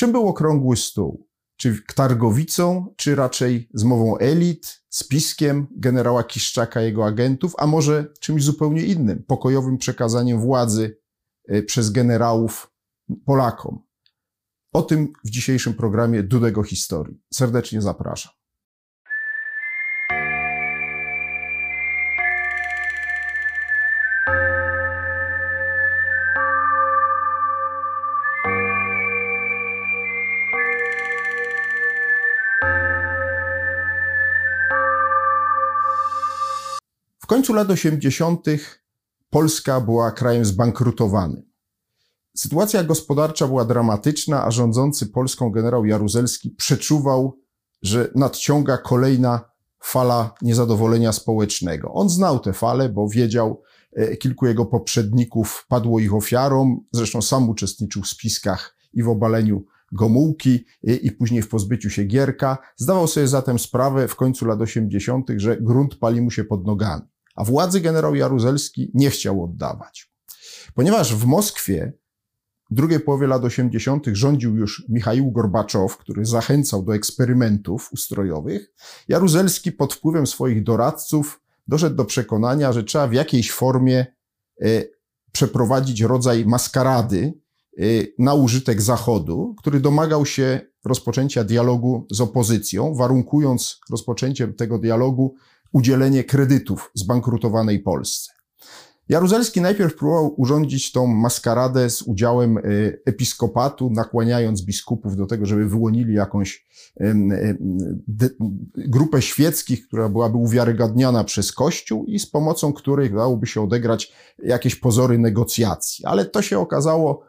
Czym był okrągły stół? Czy targowicą, czy raczej zmową elit, spiskiem generała Kiszczaka, jego agentów, a może czymś zupełnie innym, pokojowym przekazaniem władzy e, przez generałów Polakom? O tym w dzisiejszym programie Dudego Historii. Serdecznie zapraszam. Końcu lat 80. Polska była krajem zbankrutowanym. Sytuacja gospodarcza była dramatyczna, a rządzący Polską generał Jaruzelski przeczuwał, że nadciąga kolejna fala niezadowolenia społecznego. On znał tę falę, bo wiedział, e, kilku jego poprzedników padło ich ofiarą, zresztą sam uczestniczył w spiskach i w obaleniu Gomułki i później w pozbyciu się Gierka. Zdawał sobie zatem sprawę w końcu lat 80., że grunt pali mu się pod nogami a władzy generał Jaruzelski nie chciał oddawać. Ponieważ w Moskwie w drugiej połowie lat 80. rządził już Michał Gorbaczow, który zachęcał do eksperymentów ustrojowych, Jaruzelski pod wpływem swoich doradców doszedł do przekonania, że trzeba w jakiejś formie e, przeprowadzić rodzaj maskarady e, na użytek Zachodu, który domagał się rozpoczęcia dialogu z opozycją, warunkując rozpoczęciem tego dialogu udzielenie kredytów zbankrutowanej Polsce. Jaruzelski najpierw próbował urządzić tą maskaradę z udziałem y, episkopatu, nakłaniając biskupów do tego, żeby wyłonili jakąś grupę świeckich, która byłaby uwiarygadniana przez Kościół i z pomocą której dałoby się odegrać jakieś pozory negocjacji. Ale to się okazało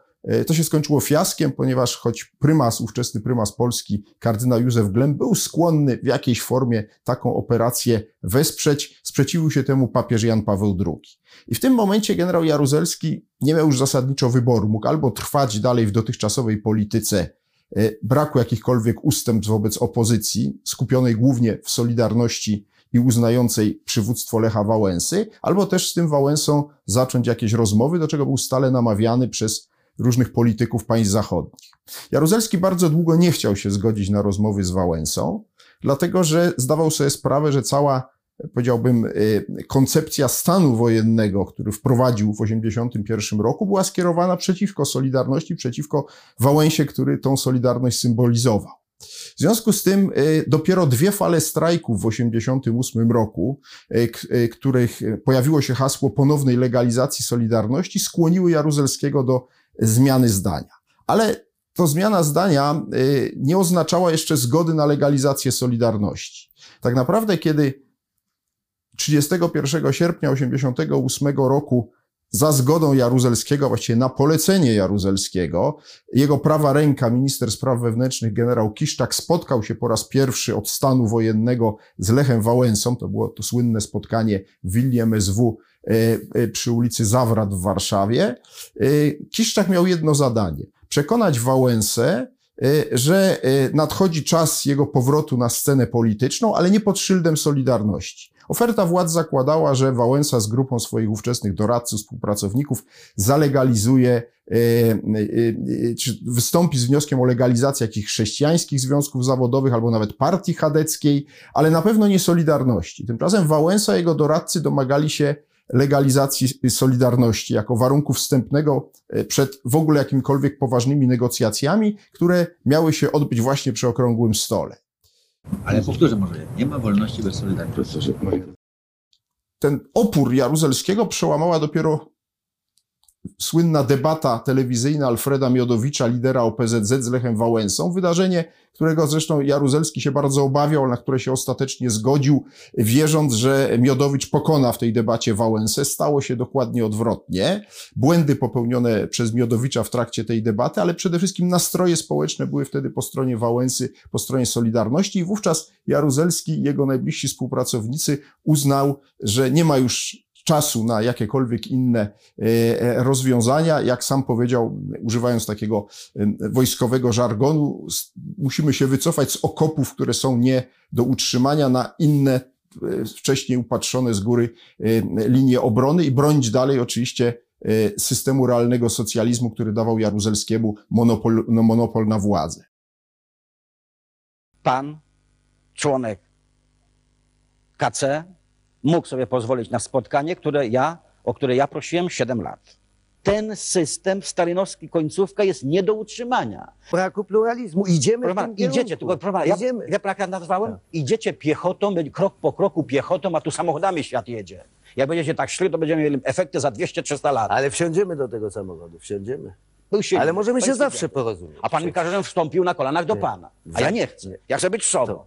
to się skończyło fiaskiem, ponieważ choć prymas, ówczesny prymas Polski, kardynał Józef Glem, był skłonny w jakiejś formie taką operację wesprzeć, sprzeciwił się temu papież Jan Paweł II. I w tym momencie generał Jaruzelski nie miał już zasadniczo wyboru. Mógł albo trwać dalej w dotychczasowej polityce e, braku jakichkolwiek ustępstw wobec opozycji, skupionej głównie w Solidarności i uznającej przywództwo Lecha Wałęsy, albo też z tym Wałęsą zacząć jakieś rozmowy, do czego był stale namawiany przez różnych polityków państw zachodnich. Jaruzelski bardzo długo nie chciał się zgodzić na rozmowy z Wałęsą, dlatego że zdawał sobie sprawę, że cała, powiedziałbym, y, koncepcja stanu wojennego, który wprowadził w 1981 roku, była skierowana przeciwko Solidarności, przeciwko Wałęsie, który tą Solidarność symbolizował. W związku z tym y, dopiero dwie fale strajków w 1988 roku, y, których pojawiło się hasło ponownej legalizacji Solidarności, skłoniły Jaruzelskiego do zmiany zdania. Ale to zmiana zdania y, nie oznaczała jeszcze zgody na legalizację Solidarności. Tak naprawdę, kiedy 31 sierpnia 1988 roku za zgodą Jaruzelskiego, właściwie na polecenie Jaruzelskiego, jego prawa ręka, minister spraw wewnętrznych generał Kiszczak spotkał się po raz pierwszy od stanu wojennego z Lechem Wałęsą. To było to słynne spotkanie w willi MSW E, e, przy ulicy Zawrat w Warszawie, e, Kiszczak miał jedno zadanie. Przekonać Wałęsę, że nadchodzi czas jego powrotu na scenę polityczną, ale nie pod szyldem Solidarności. Oferta władz zakładała, że Wałęsa z grupą swoich ówczesnych doradców, współpracowników zalegalizuje, czy wystąpi z wnioskiem o legalizację jakichś chrześcijańskich związków zawodowych albo nawet partii chadeckiej, ale na pewno nie Solidarności. Tymczasem Wałęsa i jego doradcy domagali się legalizacji Solidarności jako warunku wstępnego e, przed w ogóle jakimikolwiek poważnymi negocjacjami, które miały się odbyć właśnie przy okrągłym stole. Ale powtórzę może, nie ma wolności bez Solidarności. Ten opór Jaruzelskiego przełamała dopiero słynna debata telewizyjna Alfreda Miodowicza, lidera OPZZ z Lechem Wałęsą. Wydarzenie, którego zresztą Jaruzelski się bardzo obawiał, na które się ostatecznie zgodził, wierząc, że Miodowicz pokona w tej debacie Wałęsę. Stało się dokładnie odwrotnie. Błędy popełnione przez Miodowicza w trakcie tej debaty, ale przede wszystkim nastroje społeczne były wtedy po stronie Wałęsy, po stronie Solidarności i wówczas Jaruzelski i jego najbliżsi współpracownicy uznał, że nie ma już czasu na jakiekolwiek inne e, e, rozwiązania. Jak sam powiedział, używając takiego wojskowego żargonu, musimy się wycofać z okopów, które są nie do utrzymania na inne e, wcześniej upatrzone z góry linie obrony i bronić dalej oczywiście systemu realnego socjalizmu, który dawał Jaruzelskiemu monopol, no, monopol na władzę. Pan, członek KC, mógł sobie pozwolić na spotkanie, które ja, o które ja prosiłem 7 lat. Ten system stalinowski końcówka jest nie do utrzymania. braku pluralizmu. Idziemy Proszę w tym idziecie, tylko proszę ja, Idziemy. ja, ja nazwałem? Tak. Idziecie piechotą, będzie krok po kroku piechotą, a tu samochodami świat jedzie. Jak będziecie tak szli, to będziemy mieli efekty za 200-300 lat. Ale wsiądziemy do tego samochodu, wsiądziemy. Ale możemy się zawsze porozumieć. A pan mi każe, żebym wstąpił na kolanach do Nie. pana. A ja nie chcę. Ja chcę być sobą. To.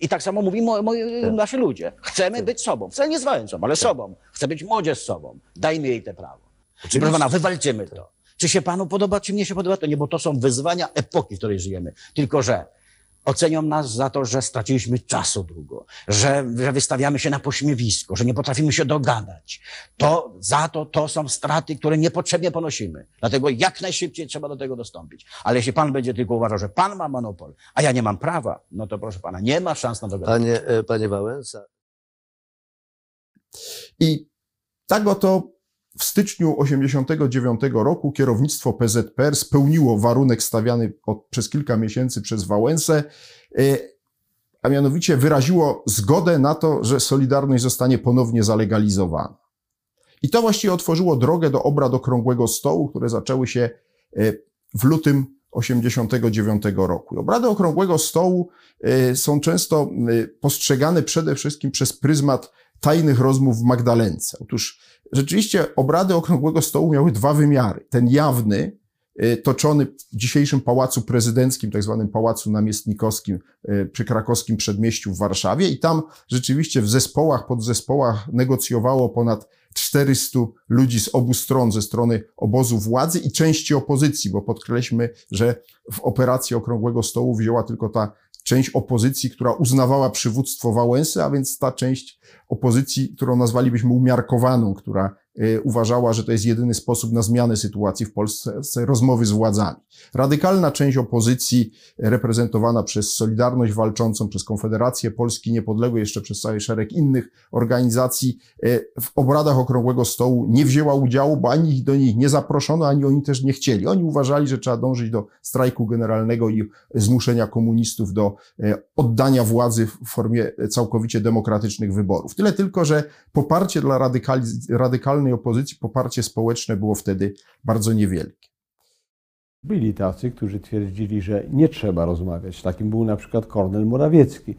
I tak samo mówi mo, moi, Tak. nasi ludzie. Chcemy być sobą. Wcale nie zwałem sobą, ale sobą. Chcę być młodzież sobą. Dajmy jej te prawo. I proszę pana, wywalczymy to. Czy się panu podoba, czy mnie się podoba, to nie, bo to są wyzwania epoki, w której żyjemy. Tylko, że ocenią nas za to, że straciliśmy czasu długo, że, że wystawiamy się na pośmiewisko, że nie potrafimy się dogadać. To za to, to są straty, które niepotrzebnie ponosimy. Dlatego jak najszybciej trzeba do tego dostąpić. Ale jeśli pan będzie tylko uważał, że pan ma monopol, a ja nie mam prawa, no to proszę pana, nie ma szans na dogadanie. Panie, e, panie Wałęsa, I tak oto w styczniu 1989 roku kierownictwo PZPR spełniło warunek stawiany od, przez kilka miesięcy przez Wałęsę, y, a mianowicie wyraziło zgodę na to, że Solidarność zostanie ponownie zalegalizowana. I to właściwie otworzyło drogę do obrad okrągłego stołu, które zaczęły się y, w lutym 1989 roku. Obrady okrągłego stołu y, są często postrzegane przede wszystkim przez pryzmat tajnych rozmów w Magdalence. Otóż rzeczywiście obrady Okrągłego Stołu miały dwa wymiary. Ten jawny, y, toczony w dzisiejszym Pałacu Prezydenckim, tak zwanym Pałacu Namiestnikowskim y, przy krakowskim przedmieściu w Warszawie i tam rzeczywiście w zespołach, podzespołach negocjowało ponad 400 ludzi z obu stron, ze strony obozu władzy i części opozycji, bo podkreślmy, że w operacji Okrągłego Stołu wzięła tylko ta część opozycji, która uznawała przywództwo Wałęsy, a więc ta część opozycji, którą nazwalibyśmy umiarkowaną, która y, uważała, że to jest jedyny sposób na zmianę sytuacji w Polsce, rozmowy z władzami. Radykalna część opozycji, reprezentowana przez Solidarność Walczącą, przez Konfederację Polski Niepodległej, jeszcze przez cały szereg innych organizacji, y, w obradach Okrągłego Stołu nie wzięła udziału, bo ani ich do nich nie zaproszono, ani oni też nie chcieli. Oni uważali, że trzeba dążyć do strajku generalnego i zmuszenia komunistów do y, oddania władzy w formie całkowicie demokratycznych wyborów. Tyle tylko, że poparcie dla radykalnej opozycji, poparcie społeczne było wtedy bardzo niewielkie. Byli tacy, którzy twierdzili, że nie trzeba rozmawiać. Takim był na przykład Kornel Morawiecki,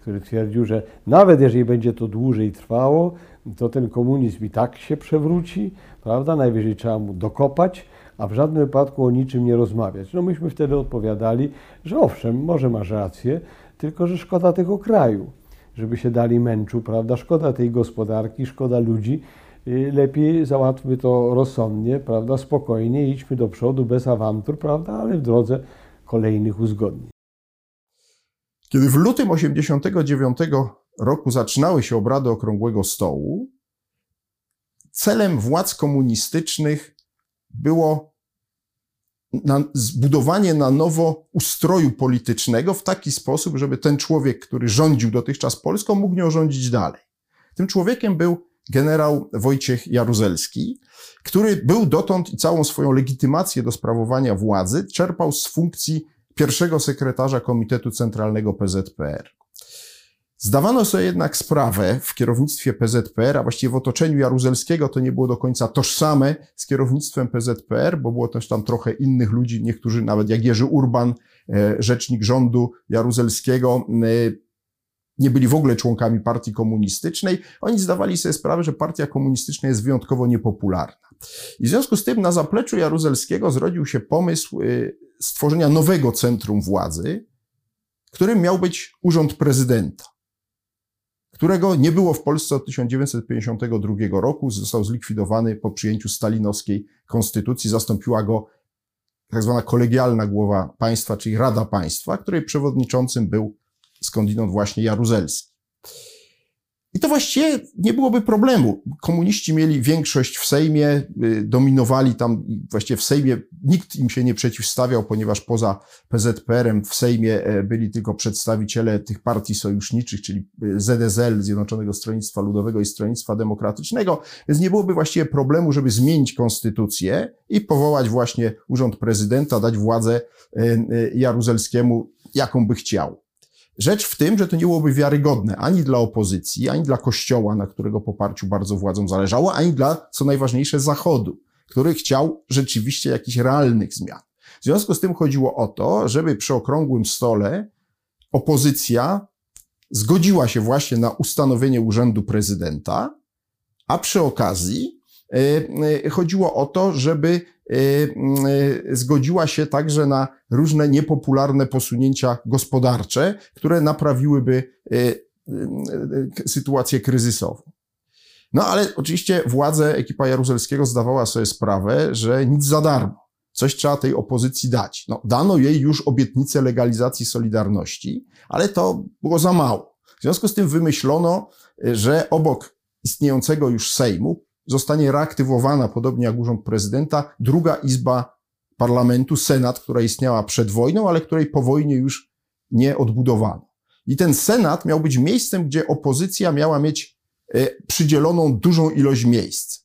który twierdził, że nawet jeżeli będzie to dłużej trwało, to ten komunizm i tak się przewróci, prawda? Najwyżej trzeba mu dokopać, a w żadnym wypadku o niczym nie rozmawiać. No myśmy wtedy odpowiadali, że owszem, może masz rację, tylko że szkoda tego kraju, żeby się dali męczu, prawda? Szkoda tej gospodarki, szkoda ludzi. Lepiej załatwmy to rozsądnie, prawda? Spokojnie, idźmy do przodu bez awantur, prawda? Ale w drodze kolejnych uzgodnień. Kiedy w lutym 89 roku zaczynały się obrady Okrągłego Stołu, celem władz komunistycznych było na, zbudowanie na nowo ustroju politycznego w taki sposób, żeby ten człowiek, który rządził dotychczas Polską, mógł nią rządzić dalej. Tym człowiekiem był generał Wojciech Jaruzelski, który był dotąd i całą swoją legitymację do sprawowania władzy czerpał z funkcji pierwszego sekretarza Komitetu Centralnego PZPR. Zdawano sobie jednak sprawę w kierownictwie PZPR, a właściwie w otoczeniu Jaruzelskiego to nie było do końca tożsame z kierownictwem PZPR, bo było też tam trochę innych ludzi, niektórzy nawet jak Jerzy Urban, e, rzecznik rządu Jaruzelskiego, e, nie byli w ogóle członkami partii komunistycznej. Oni zdawali sobie sprawę, że partia komunistyczna jest wyjątkowo niepopularna. I w związku z tym na zapleczu Jaruzelskiego zrodził się pomysł y, stworzenia nowego centrum władzy, którym miał być urząd prezydenta, którego nie było w Polsce od 1952 roku. Został zlikwidowany po przyjęciu stalinowskiej konstytucji. Zastąpiła go tak zwana kolegialna głowa państwa, czyli Rada Państwa, której przewodniczącym był skądinąd właśnie Jaruzelski. I to właściwie nie byłoby problemu. Komuniści mieli większość w Sejmie, y, dominowali tam właściwie w Sejmie nikt im się nie przeciwstawiał, ponieważ poza PZPR-em w Sejmie e, byli tylko przedstawiciele tych partii sojuszniczych, czyli y, ZSL, Zjednoczonego Stronnictwa Ludowego i Stronnictwa Demokratycznego, więc nie byłoby właściwie problemu, żeby zmienić konstytucję i powołać właśnie urząd prezydenta, dać władzę e, e, Jaruzelskiemu, jaką by chciał. Rzecz w tym, że to nie byłoby wiarygodne ani dla opozycji, ani dla Kościoła, na którego poparciu bardzo władzom zależało, ani dla, co najważniejsze, Zachodu, który chciał rzeczywiście jakichś realnych zmian. W związku z tym chodziło o to, żeby przy okrągłym stole opozycja zgodziła się właśnie na ustanowienie urzędu prezydenta, a przy okazji chodziło o to, żeby yy, zgodziła się także na różne niepopularne posunięcia gospodarcze, które naprawiłyby sytuację kryzysową. No ale oczywiście władze ekipa Jaruzelskiego zdawała sobie sprawę, że nic za darmo. Coś trzeba tej opozycji dać. No, dano jej już obietnicę legalizacji Solidarności, ale to było za mało. W związku z tym wymyślono, że obok istniejącego już Sejmu zostanie reaktywowana, podobnie jak Urząd Prezydenta, druga izba parlamentu, Senat, która istniała przed wojną, ale której po wojnie już nie odbudowano. I ten Senat miał być miejscem, gdzie opozycja miała mieć e, przydzieloną dużą ilość miejsc.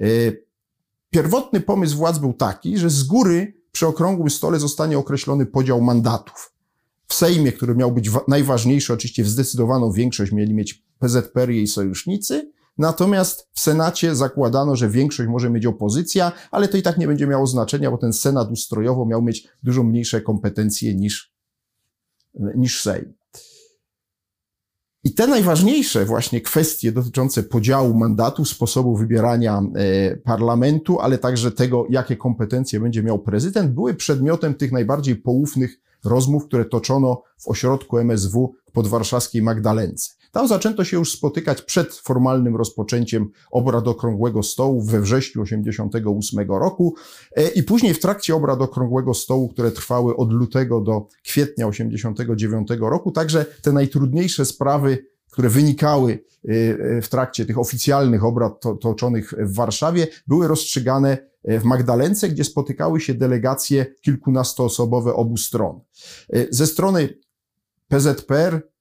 E, pierwotny pomysł władz był taki, że z góry przy okrągłym stole zostanie określony podział mandatów. W Sejmie, który miał być najważniejszy, oczywiście w zdecydowaną większość mieli mieć PZPR i jej sojusznicy, Natomiast w Senacie zakładano, że większość może mieć opozycja, ale to i tak nie będzie miało znaczenia, bo ten Senat ustrojowo miał mieć dużo mniejsze kompetencje niż, niż Sejm. I te najważniejsze właśnie kwestie dotyczące podziału mandatu, sposobu wybierania e, parlamentu, ale także tego, jakie kompetencje będzie miał prezydent, były przedmiotem tych najbardziej poufnych rozmów, które toczono w ośrodku MSW w podwarszawskiej Magdalence. Tam zaczęto się już spotykać przed formalnym rozpoczęciem obrad Okrągłego Stołu we wrześniu 1988 roku e, i później w trakcie obrad Okrągłego Stołu, które trwały od lutego do kwietnia 1989 roku, także te najtrudniejsze sprawy które wynikały e, e, w trakcie tych oficjalnych obrad toczonych w Warszawie, były rozstrzygane w Magdalence, gdzie spotykały się delegacje kilkunastoosobowe obu stron. Ze strony PZPR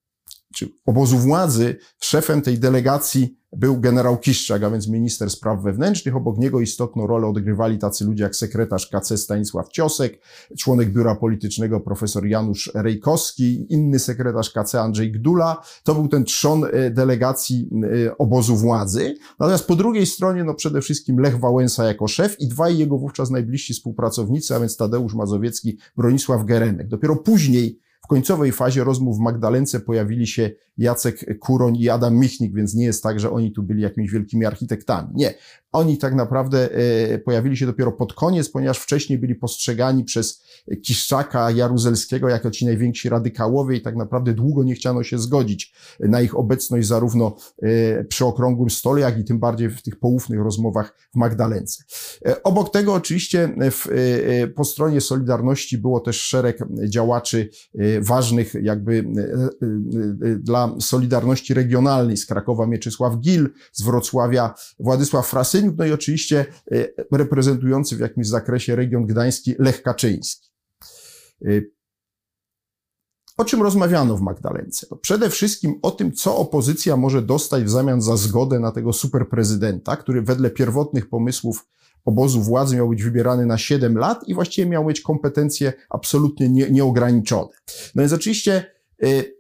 czy obozu władzy, szefem tej delegacji był generał Kiszczak, a więc minister spraw wewnętrznych. Obok niego istotną rolę odgrywali tacy ludzie jak sekretarz KC Stanisław Ciosek, członek biura politycznego profesor Janusz Rejkowski, inny sekretarz KC Andrzej Gdula. To był ten trzon e, delegacji e, obozu władzy. Natomiast po drugiej stronie, no przede wszystkim Lech Wałęsa jako szef i dwaj jego wówczas najbliżsi współpracownicy, a więc Tadeusz Mazowiecki, Bronisław Geremek. Dopiero później w końcowej fazie rozmów w Magdalence pojawili się Jacek Kuroń i Adam Michnik, więc nie jest tak, że oni tu byli jakimiś wielkimi architektami. Nie. Oni tak naprawdę e, pojawili się dopiero pod koniec, ponieważ wcześniej byli postrzegani przez Kiszczaka, Jaruzelskiego jako ci najwięksi radykałowie i tak naprawdę długo nie chciano się zgodzić na ich obecność zarówno e, przy okrągłym stole, jak i tym bardziej w tych poufnych rozmowach w Magdalence. E, obok tego oczywiście w, po stronie Solidarności było też szereg działaczy ważnych jakby dla Solidarności Regionalnej z Krakowa Mieczysław Gil, z Wrocławia Władysław Frasyniuk, no i oczywiście e, reprezentujący w jakimś zakresie region gdański Lech Kaczyński. E, o czym rozmawiano w Magdalence? No przede wszystkim o tym, co opozycja może dostać w zamian za zgodę na tego superprezydenta, który wedle pierwotnych pomysłów obozu władzy miał być wybierany na 7 lat i właściwie miał mieć kompetencje absolutnie nie, nieograniczone. No więc oczywiście y,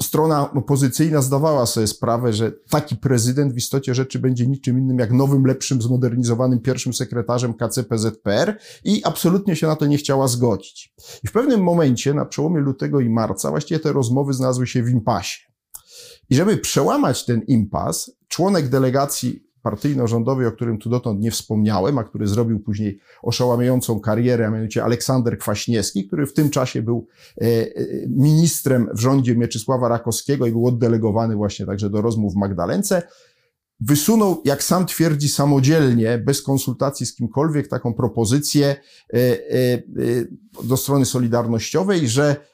strona opozycyjna zdawała sobie sprawę, że taki prezydent w istocie rzeczy będzie niczym innym jak nowym, lepszym, zmodernizowanym pierwszym sekretarzem KCPZPR i absolutnie się na to nie chciała zgodzić. I w pewnym momencie, na przełomie lutego i marca, właściwie te rozmowy znalazły się w impasie. I żeby przełamać ten impas, członek delegacji partyjno-rządowej, o którym tu dotąd nie wspomniałem, a który zrobił później oszałamiającą karierę, a mianowicie Aleksander Kwaśniewski, który w tym czasie był e, e, ministrem w rządzie Mieczysława Rakowskiego i był oddelegowany właśnie także do rozmów w Magdalence, wysunął, jak sam twierdzi, samodzielnie, bez konsultacji z kimkolwiek, taką propozycję e, do strony solidarnościowej, że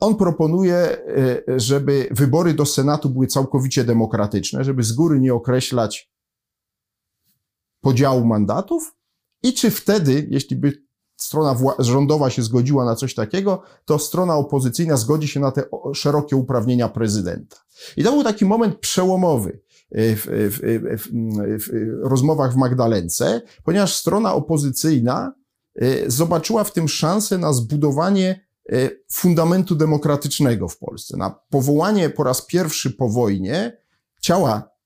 on proponuje, e, żeby wybory do Senatu były całkowicie demokratyczne, żeby z góry nie określać podziału mandatów i czy wtedy, jeśli by strona rządowa się zgodziła na coś takiego, to strona opozycyjna zgodzi się na te szerokie uprawnienia prezydenta. I to był taki moment przełomowy w, w, w, w rozmowach w Magdalence, ponieważ strona opozycyjna e, zobaczyła w tym szansę na zbudowanie e, fundamentu demokratycznego w Polsce, na powołanie po raz pierwszy po wojnie ciała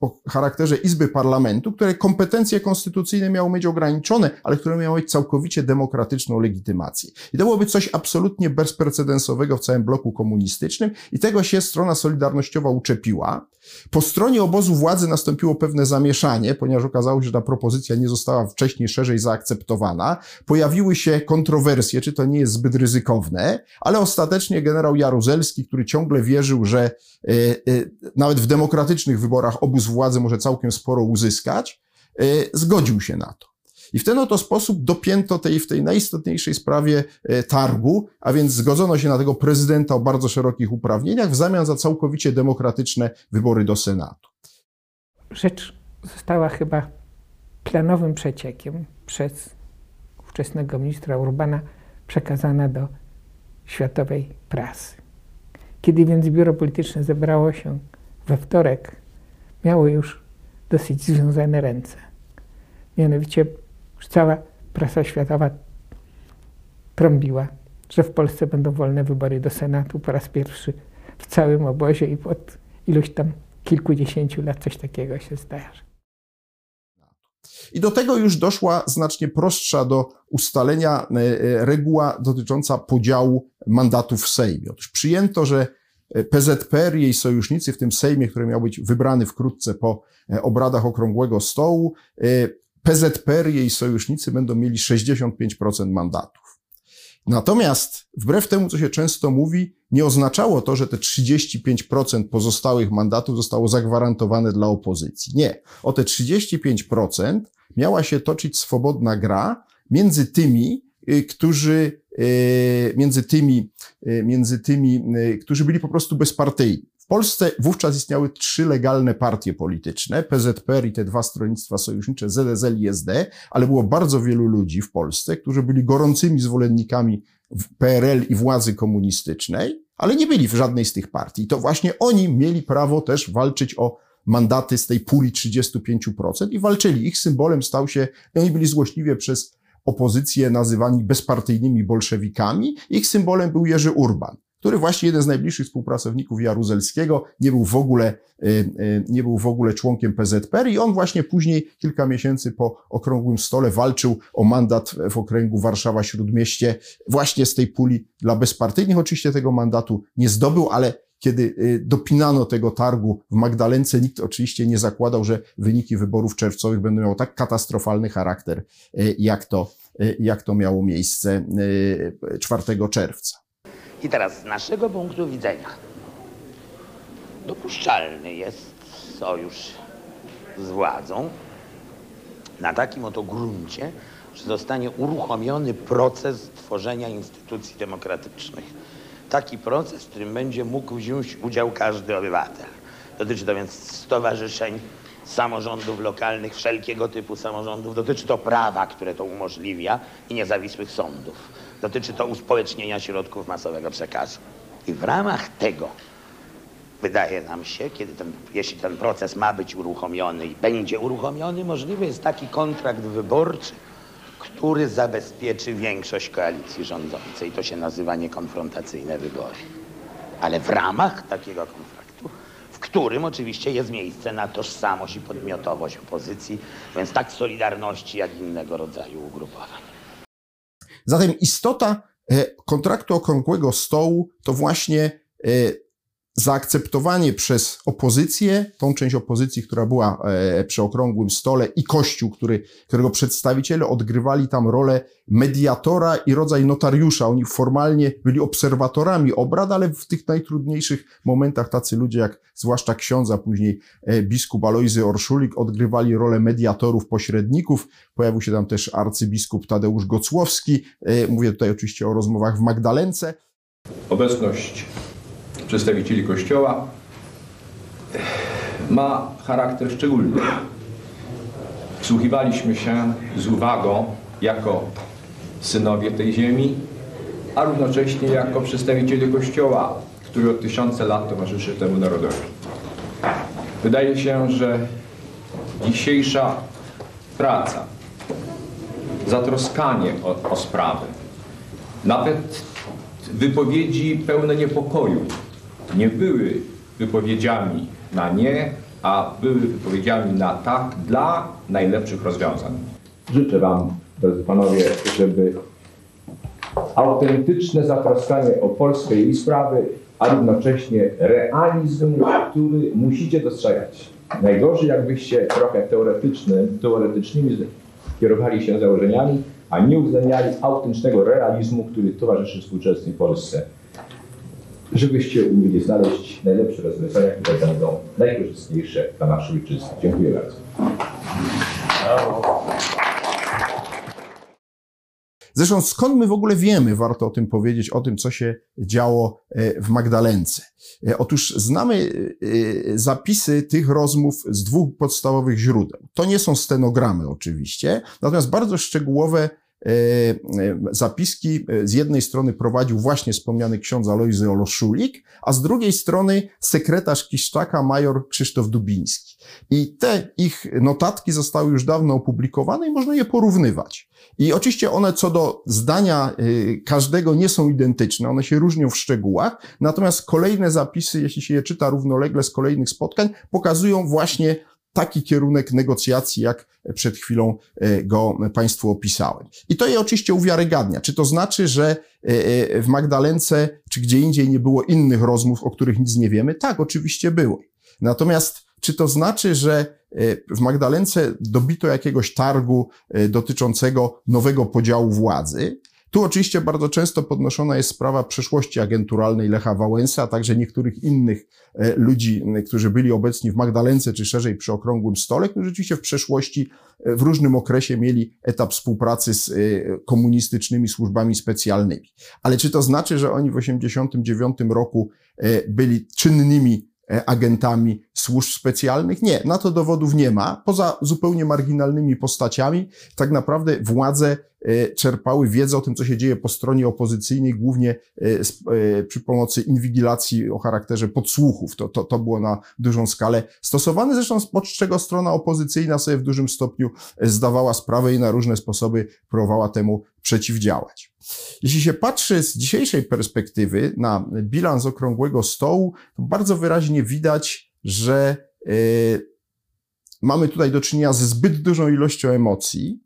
o charakterze Izby Parlamentu, które kompetencje konstytucyjne miały mieć ograniczone, ale które miały mieć całkowicie demokratyczną legitymację. I to byłoby coś absolutnie bezprecedensowego w całym bloku komunistycznym i tego się strona solidarnościowa uczepiła. Po stronie obozu władzy nastąpiło pewne zamieszanie, ponieważ okazało się, że ta propozycja nie została wcześniej szerzej zaakceptowana. Pojawiły się kontrowersje, czy to nie jest zbyt ryzykowne, ale ostatecznie generał Jaruzelski, który ciągle wierzył, że y, y, nawet w demokratycznych wyborach obóz władzy może całkiem sporo uzyskać, y, zgodził się na to. I w ten oto sposób dopięto tej, w tej najistotniejszej sprawie e, targu, a więc zgodzono się na tego prezydenta o bardzo szerokich uprawnieniach w zamian za całkowicie demokratyczne wybory do Senatu. Rzecz została chyba planowym przeciekiem przez ówczesnego ministra Urbana przekazana do światowej prasy. Kiedy więc biuro polityczne zebrało się we wtorek, miało już dosyć związane ręce. Mianowicie cała prasa światowa trąbiła, że w Polsce będą wolne wybory do Senatu po raz pierwszy w całym obozie i pod iluś tam kilkudziesięciu lat coś takiego się zdarzy. I do tego już doszła znacznie prostsza do ustalenia e, e, reguła dotycząca podziału mandatów w Sejmie. Otóż przyjęto, że PZPR i jej sojusznicy w tym Sejmie, który miał być wybrany wkrótce po e, obradach Okrągłego Stołu, PZPR i jej sojusznicy będą mieli 65% mandatów. Natomiast, wbrew temu, co się często mówi, nie oznaczało to, że te 35% pozostałych mandatów zostało zagwarantowane dla opozycji. Nie. O te 35% miała się toczyć swobodna gra między tymi, y, którzy, y, między tymi, y, między tymi, którzy byli po prostu bezpartyjni. W Polsce wówczas istniały trzy legalne partie polityczne, PZPR i te dwa stronnictwa sojusznicze, ZSL i SD, ale było bardzo wielu ludzi w Polsce, którzy byli gorącymi zwolennikami PRL i władzy komunistycznej, ale nie byli w żadnej z tych partii. To właśnie oni mieli prawo też walczyć o mandaty z tej puli 35% i walczyli. Ich symbolem stał się, oni byli złośliwie przez opozycję nazywani bezpartyjnymi bolszewikami. Ich symbolem był Jerzy Urban który właśnie jeden z najbliższych współpracowników Jaruzelskiego nie był w ogóle, y, y, nie był w ogóle członkiem PZPR i on właśnie później, kilka miesięcy po okrągłym stole, walczył o mandat w okręgu Warszawa-Śródmieście właśnie z tej puli dla bezpartyjnych. Oczywiście tego mandatu nie zdobył, ale kiedy y, dopinano tego targu w Magdalence, nikt oczywiście nie zakładał, że wyniki wyborów czerwcowych będą miały tak katastrofalny charakter, jak to, jak to miało miejsce 4 czerwca. I teraz z naszego punktu widzenia dopuszczalny jest sojusz z władzą na takim oto gruncie, że zostanie uruchomiony proces tworzenia instytucji demokratycznych. Taki proces, w którym będzie mógł wziąć udział każdy obywatel. Dotyczy to więc stowarzyszeń, samorządów lokalnych, wszelkiego typu samorządów. Dotyczy to prawa, które to umożliwia i niezawisłych sądów. Dotyczy to uspołecznienia środków masowego przekazu. I w ramach tego wydaje nam się, kiedy ten, jeśli ten proces ma być uruchomiony i będzie uruchomiony, możliwy jest taki kontrakt wyborczy, który zabezpieczy większość koalicji rządzącej. To się nazywa niekonfrontacyjne wybory. Ale w ramach takiego kontraktu, w którym oczywiście jest miejsce na tożsamość i podmiotowość opozycji, więc tak Solidarności, jak innego rodzaju ugrupowań. Zatem istota e, kontraktu okrągłego stołu to właśnie e, zaakceptowanie przez opozycję, tą część opozycji, która była e, przy okrągłym stole i Kościół, który, którego przedstawiciele odgrywali tam rolę mediatora i rodzaj notariusza. Oni formalnie byli obserwatorami obrad, ale w tych najtrudniejszych momentach tacy ludzie jak zwłaszcza ksiądza, później e, biskup Alojzy Orszulik odgrywali rolę mediatorów, pośredników. Pojawił się tam też arcybiskup Tadeusz Gocłowski. E, mówię tutaj oczywiście o rozmowach w Magdalence. Obecność przedstawicieli Kościoła ma charakter szczególny. Wsłuchiwaliśmy się z uwagą jako synowie tej ziemi, a równocześnie jako przedstawiciele Kościoła, który od tysiące lat towarzyszy temu narodowi. Wydaje się, że dzisiejsza praca, zatroskanie o, o sprawę, nawet wypowiedzi pełne niepokoju nie były wypowiedziami na nie, a były wypowiedziami na tak dla najlepszych rozwiązań. Życzę Wam, drodzy Panowie, żeby autentyczne zatroskanie o Polskę i sprawy, a równocześnie realizm, który musicie dostrzegać. Najgorzej, jakbyście trochę teoretyczny, teoretycznymi kierowali się założeniami, a nie uwzględniali autentycznego realizmu, który towarzyszy współczesnej Polsce. Żebyście umieli znaleźć najlepsze rozwiązania, które będą najkorzystniejsze dla naszej ojczyzny. Dziękuję bardzo. Zresztą skąd my w ogóle wiemy, warto o tym powiedzieć, o tym, co się działo e, w Magdalence. E, Otóż znamy e, zapisy tych rozmów z dwóch podstawowych źródeł. To nie są stenogramy oczywiście, natomiast bardzo szczegółowe zapiski z jednej strony prowadził właśnie wspomniany ksiądz Alojzy Oloszulik, a z drugiej strony sekretarz Kiszczaka major Krzysztof Dubiński. I te ich notatki zostały już dawno opublikowane i można je porównywać. I oczywiście one co do zdania każdego nie są identyczne, one się różnią w szczegółach, natomiast kolejne zapisy, jeśli się je czyta równolegle z kolejnych spotkań, pokazują właśnie taki kierunek negocjacji, jak przed chwilą y, go Państwu opisałem. I to je oczywiście uwiarygadnia. Czy to znaczy, że y, w Magdalence czy gdzie indziej nie było innych rozmów, o których nic nie wiemy? Tak, oczywiście było. Natomiast czy to znaczy, że w Magdalence dobito jakiegoś targu dotyczącego nowego podziału władzy? Tu oczywiście bardzo często podnoszona jest sprawa przeszłości agenturalnej Lecha Wałęsa, a także niektórych innych ludzi, którzy byli obecni w Magdalence, czy szerzej przy okrągłym stole, którzy rzeczywiście w przeszłości w różnym okresie mieli etap współpracy z komunistycznymi służbami specjalnymi. Ale czy to znaczy, że oni w 1989 roku byli czynnymi agentami służb specjalnych? Nie, na to dowodów nie ma. Poza zupełnie marginalnymi postaciami, tak naprawdę władze czerpały wiedzę o tym, co się dzieje po stronie opozycyjnej, głównie przy pomocy inwigilacji o charakterze podsłuchów. To, to, to było na dużą skalę stosowane, zresztą od czego strona opozycyjna sobie w dużym stopniu zdawała sprawę i na różne sposoby próbowała temu przeciwdziałać. Jeśli się patrzy z dzisiejszej perspektywy na bilans okrągłego stołu, to bardzo wyraźnie widać, że yy, mamy tutaj do czynienia ze zbyt dużą ilością emocji,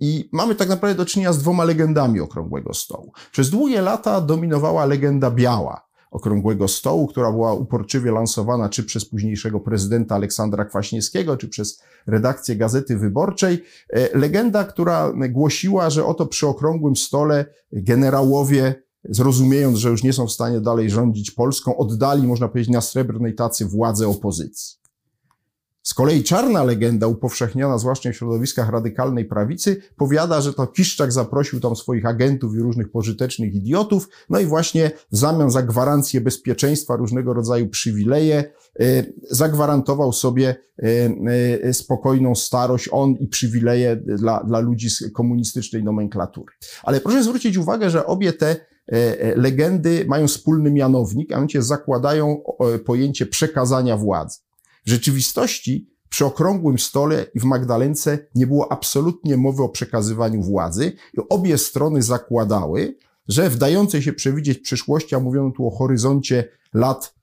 i mamy tak naprawdę do czynienia z dwoma legendami Okrągłego Stołu. Przez długie lata dominowała legenda biała Okrągłego Stołu, która była uporczywie lansowana czy przez późniejszego prezydenta Aleksandra Kwaśniewskiego, czy przez redakcję Gazety Wyborczej. Legenda, która głosiła, że oto przy Okrągłym Stole generałowie zrozumiejąc, że już nie są w stanie dalej rządzić Polską, oddali, można powiedzieć, na srebrnej tacy władzę opozycji. Z kolei czarna legenda, upowszechniana zwłaszcza w środowiskach radykalnej prawicy, powiada, że to Kiszczak zaprosił tam swoich agentów i różnych pożytecznych idiotów, no i właśnie w zamian za gwarancję bezpieczeństwa, różnego rodzaju przywileje, zagwarantował sobie spokojną starość, on i przywileje dla, dla ludzi z komunistycznej nomenklatury. Ale proszę zwrócić uwagę, że obie te legendy mają wspólny mianownik, a mianowicie zakładają pojęcie przekazania władzy. W rzeczywistości przy okrągłym stole i w Magdalence nie było absolutnie mowy o przekazywaniu władzy i obie strony zakładały, że w dającej się przewidzieć przyszłości, a mówiono tu o horyzoncie lat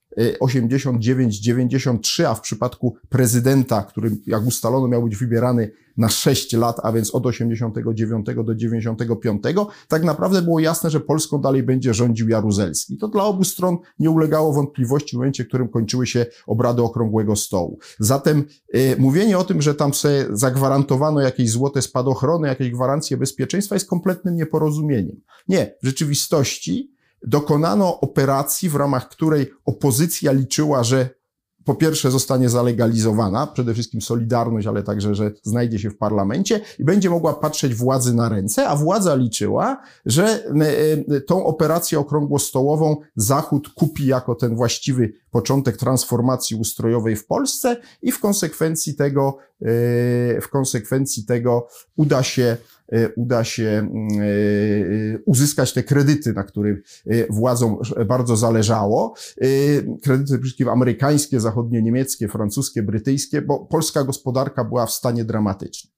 89-93, a w przypadku prezydenta, który jak ustalono miał być wybierany na 6 lat, a więc od 89 do 95, tak naprawdę było jasne, że Polską dalej będzie rządził Jaruzelski. To dla obu stron nie ulegało wątpliwości w momencie, w którym kończyły się obrady Okrągłego Stołu. Zatem y, mówienie o tym, że tam sobie zagwarantowano jakieś złote spadochrony, jakieś gwarancje bezpieczeństwa jest kompletnym nieporozumieniem. Nie, w rzeczywistości dokonano operacji, w ramach której opozycja liczyła, że po pierwsze zostanie zalegalizowana, przede wszystkim Solidarność, ale także, że znajdzie się w parlamencie i będzie mogła patrzeć władzy na ręce, a władza liczyła, że e, tą operację okrągłostołową Zachód kupi jako ten właściwy początek transformacji ustrojowej w Polsce i w konsekwencji tego, e, w konsekwencji tego uda się E, uda się mm, e, uzyskać te kredyty, na których e, władzom bardzo zależało. Kredyty wszystkim amerykańskie, zachodnio-niemieckie, francuskie, brytyjskie, bo polska gospodarka była w stanie dramatycznym.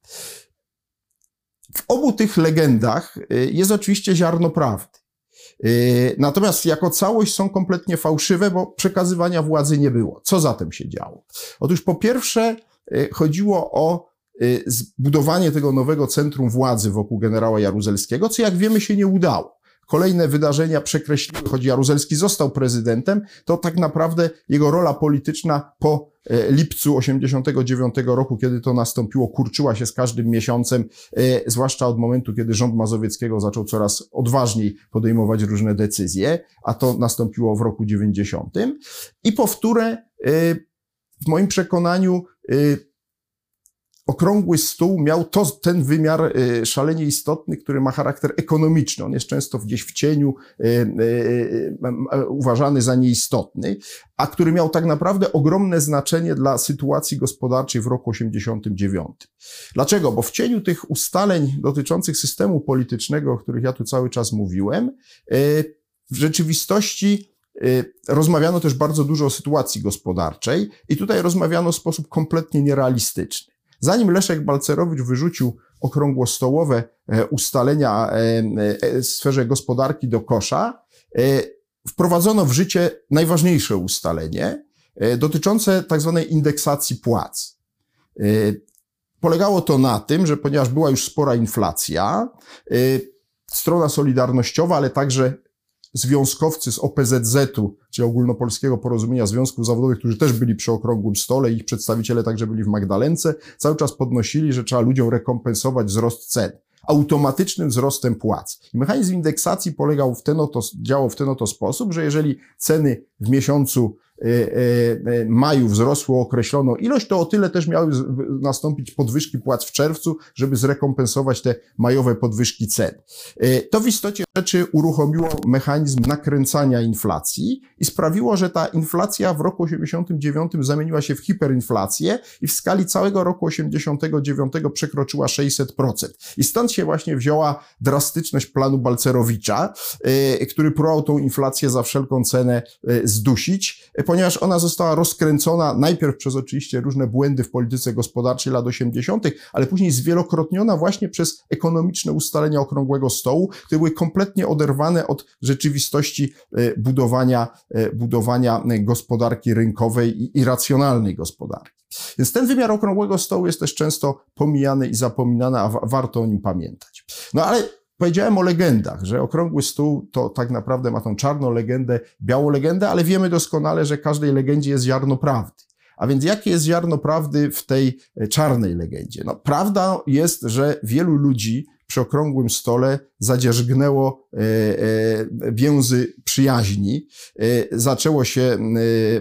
W obu tych legendach jest oczywiście ziarno prawdy. Natomiast jako całość są kompletnie fałszywe, bo przekazywania władzy nie było. Co zatem się działo? Otóż po pierwsze chodziło o zbudowanie tego nowego centrum władzy wokół generała Jaruzelskiego, co jak wiemy się nie udało. Kolejne wydarzenia przekreśliły, choć Jaruzelski został prezydentem, to tak naprawdę jego rola polityczna po e, lipcu 89 roku, kiedy to nastąpiło, kurczyła się z każdym miesiącem, e, zwłaszcza od momentu, kiedy rząd Mazowieckiego zaczął coraz odważniej podejmować różne decyzje, a to nastąpiło w roku 90. I powtórę, e, w moim przekonaniu, okrągły stół miał to, ten wymiar y, szalenie istotny, który ma charakter ekonomiczny. On jest często gdzieś w cieniu y, y, uważany za nieistotny, a który miał tak naprawdę ogromne znaczenie dla sytuacji gospodarczej w roku 89. Dlaczego? Bo w cieniu tych ustaleń dotyczących systemu politycznego, o których ja tu cały czas mówiłem, w rzeczywistości rozmawiano też bardzo dużo o sytuacji gospodarczej i tutaj rozmawiano w sposób kompletnie nierealistyczny. Zanim Leszek Balcerowicz wyrzucił okrągłostołowe e, ustalenia e, e, w sferze gospodarki do kosza, wprowadzono w życie najważniejsze ustalenie dotyczące tak zwanej indeksacji płac. Polegało to na tym, że ponieważ była już spora inflacja, strona solidarnościowa, ale także związkowcy z OPZZ-u, czyli Ogólnopolskiego Porozumienia Związków Zawodowych, którzy też byli przy okrągłym stole, ich przedstawiciele także byli w Magdalence, cały czas podnosili, że trzeba ludziom rekompensować wzrost cen automatycznym wzrostem płac. I mechanizm indeksacji polegał w ten oto, działał w ten oto sposób, że jeżeli ceny w miesiącu maju wzrosło określoną ilość, to o tyle też miały nastąpić podwyżki płac w czerwcu, żeby zrekompensować te majowe podwyżki cen. To w istocie rzeczy uruchomiło mechanizm nakręcania inflacji i sprawiło, że ta inflacja w roku 89 zamieniła się w hiperinflację i w skali całego roku 89 przekroczyła 600%. I stąd się właśnie wzięła drastyczność planu Balcerowicza, który próbował tą inflację za wszelką cenę zdusić ponieważ ona została rozkręcona najpierw przez oczywiście różne błędy w polityce gospodarczej lat 80., ale później zwielokrotniona właśnie przez ekonomiczne ustalenia okrągłego stołu, które były kompletnie oderwane od rzeczywistości e, budowania, e, budowania gospodarki rynkowej i racjonalnej gospodarki. Więc ten wymiar okrągłego stołu jest też często pomijany i zapominany, a warto o nim pamiętać. No ale Powiedziałem o legendach, że okrągły stół to tak naprawdę ma tą czarną legendę, białą legendę, ale wiemy doskonale, że każdej legendzie jest ziarno prawdy. A więc jakie jest ziarno prawdy w tej e, czarnej legendzie? No, prawda jest, że wielu ludzi przy okrągłym stole zadzierzgnęło e, e, więzy przyjaźni, e, zaczęło się,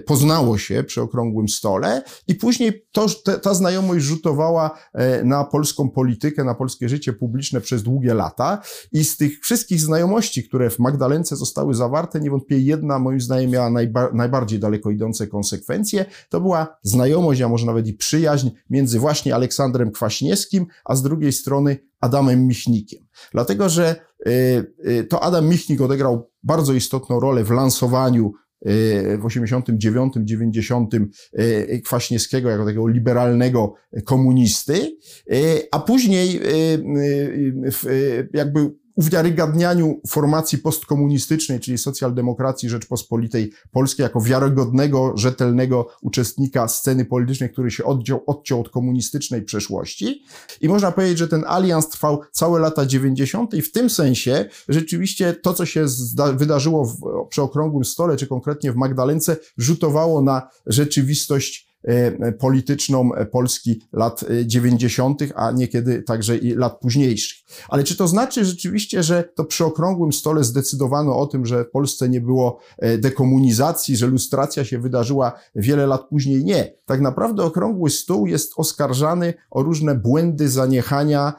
poznało się przy okrągłym stole i później to, ta znajomość rzutowała na polską politykę, na polskie życie publiczne przez długie lata i z tych wszystkich znajomości, które w Magdalence zostały zawarte, niewątpliwie jedna moim zdaniem miała najba najbardziej daleko idące konsekwencje. To była znajomość, a może nawet i przyjaźń między właśnie Aleksandrem Kwaśniewskim, a z drugiej strony Adamem Michnikiem. Dlatego, że y, y, to Adam Michnik odegrał bardzo istotną rolę w lansowaniu y, w 89, 90 Kwaśniewskiego jako takiego liberalnego komunisty, a później jakby uwiarygadnianiu formacji postkomunistycznej, czyli socjaldemokracji Rzeczpospolitej Polskiej, jako wiarygodnego, rzetelnego uczestnika sceny politycznej, który się odciął, odciął od komunistycznej przeszłości. I można powiedzieć, że ten alians trwał całe lata 90. i w tym sensie rzeczywiście to, co się wydarzyło w, przy okrągłym stole, czy konkretnie w Magdalence, rzutowało na rzeczywistość polityczną Polski lat 90., a niekiedy także i lat późniejszych. Ale czy to znaczy rzeczywiście, że to przy okrągłym stole zdecydowano o tym, że w Polsce nie było dekomunizacji, że lustracja się wydarzyła wiele lat później? Nie. Tak naprawdę okrągły stół jest oskarżany o różne błędy, zaniechania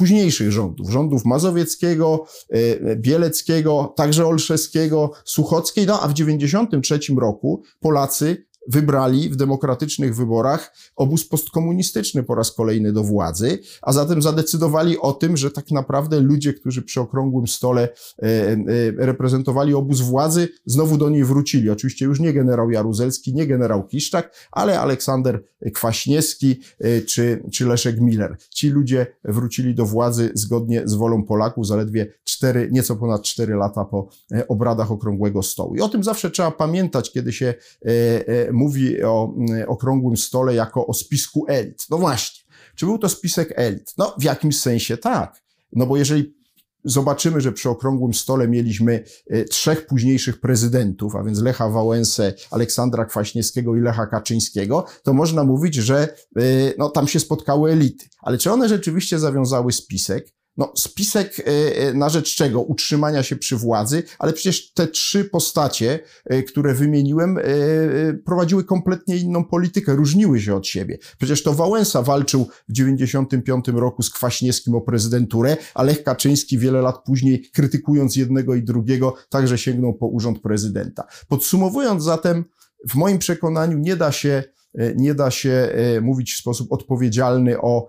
późniejszych rządów, rządów Mazowieckiego, e, Bieleckiego, także Olszewskiego, Suchockiej, no a w 1993 roku Polacy wybrali w demokratycznych wyborach obóz postkomunistyczny po raz kolejny do władzy, a zatem zadecydowali o tym, że tak naprawdę ludzie, którzy przy okrągłym stole e, e, reprezentowali obóz władzy, znowu do niej wrócili. Oczywiście już nie generał Jaruzelski, nie generał Kiszczak, ale Aleksander Kwaśniewski e, czy, czy Leszek Miller. Ci ludzie wrócili do władzy zgodnie z wolą Polaków zaledwie cztery, nieco ponad cztery lata po obradach okrągłego stołu. I o tym zawsze trzeba pamiętać, kiedy się o mm, okrągłym stole jako o spisku elit. No właśnie, czy był to spisek elit? No w jakimś sensie tak. No bo jeżeli zobaczymy, że przy okrągłym stole mieliśmy e, trzech późniejszych prezydentów, a więc Lecha Wałęsę, Aleksandra Kwaśniewskiego i Lecha Kaczyńskiego, to można mówić, że e, no, tam się spotkały elity. Ale czy one rzeczywiście zawiązały spisek? No, spisek e, e, na rzecz czego? Utrzymania się przy władzy, ale przecież te trzy postacie, e, które wymieniłem, prowadziły kompletnie inną politykę, różniły się od siebie. Przecież to Wałęsa walczył w 95 roku z Kwaśniewskim o prezydenturę, a Lech Kaczyński wiele lat później, krytykując jednego i drugiego, także sięgnął po urząd prezydenta. Podsumowując zatem, w moim przekonaniu nie da się, nie da się mówić w sposób odpowiedzialny o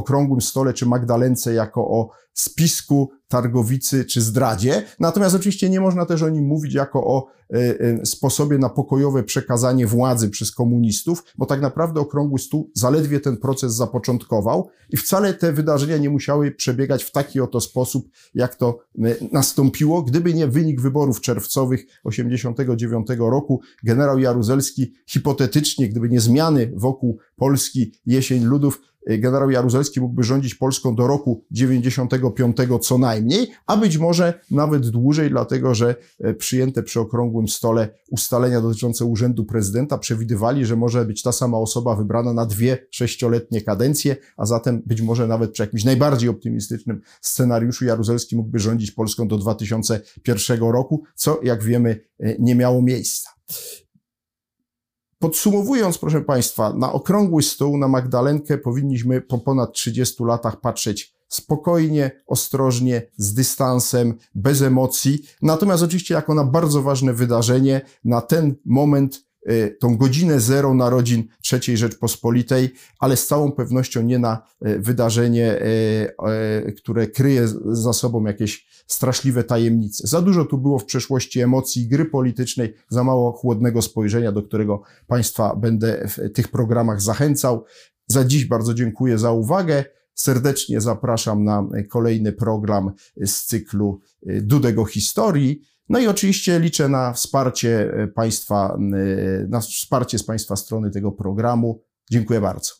okrągłym stole czy Magdalence jako o spisku, targowicy czy zdradzie. Natomiast oczywiście nie można też o nim mówić jako o y, y, sposobie na pokojowe przekazanie władzy przez komunistów, bo tak naprawdę okrągły stół zaledwie ten proces zapoczątkował i wcale te wydarzenia nie musiały przebiegać w taki oto sposób, jak to y, nastąpiło, gdyby nie wynik wyborów czerwcowych 89 roku. Generał Jaruzelski hipotetycznie, gdyby nie zmiany wokół Polski jesień ludów, generał Jaruzelski mógłby rządzić Polską do roku 95 co najmniej, a być może nawet dłużej, dlatego że y, przyjęte przy okrągłym stole ustalenia dotyczące urzędu prezydenta przewidywali, że może być ta sama osoba wybrana na dwie sześcioletnie kadencje, a zatem być może nawet przy jakimś najbardziej optymistycznym scenariuszu Jaruzelski mógłby rządzić Polską do 2001 roku, co jak wiemy y, nie miało miejsca. Podsumowując, proszę Państwa, na okrągły stół, na Magdalenkę powinniśmy po ponad 30 latach patrzeć spokojnie, ostrożnie, z dystansem, bez emocji. Natomiast oczywiście jako na bardzo ważne wydarzenie, na ten moment tą godzinę zero narodzin III Rzeczpospolitej, ale z całą pewnością nie na y, wydarzenie, y, które kryje za sobą jakieś straszliwe tajemnice. Za dużo tu było w przeszłości emocji, gry politycznej, za mało chłodnego spojrzenia, do którego Państwa będę w tych programach zachęcał. Za dziś bardzo dziękuję za uwagę. Serdecznie zapraszam na kolejny program z cyklu Dudego Historii. No i oczywiście liczę na wsparcie e, Państwa, e, na wsparcie z Państwa strony tego programu. Dziękuję bardzo.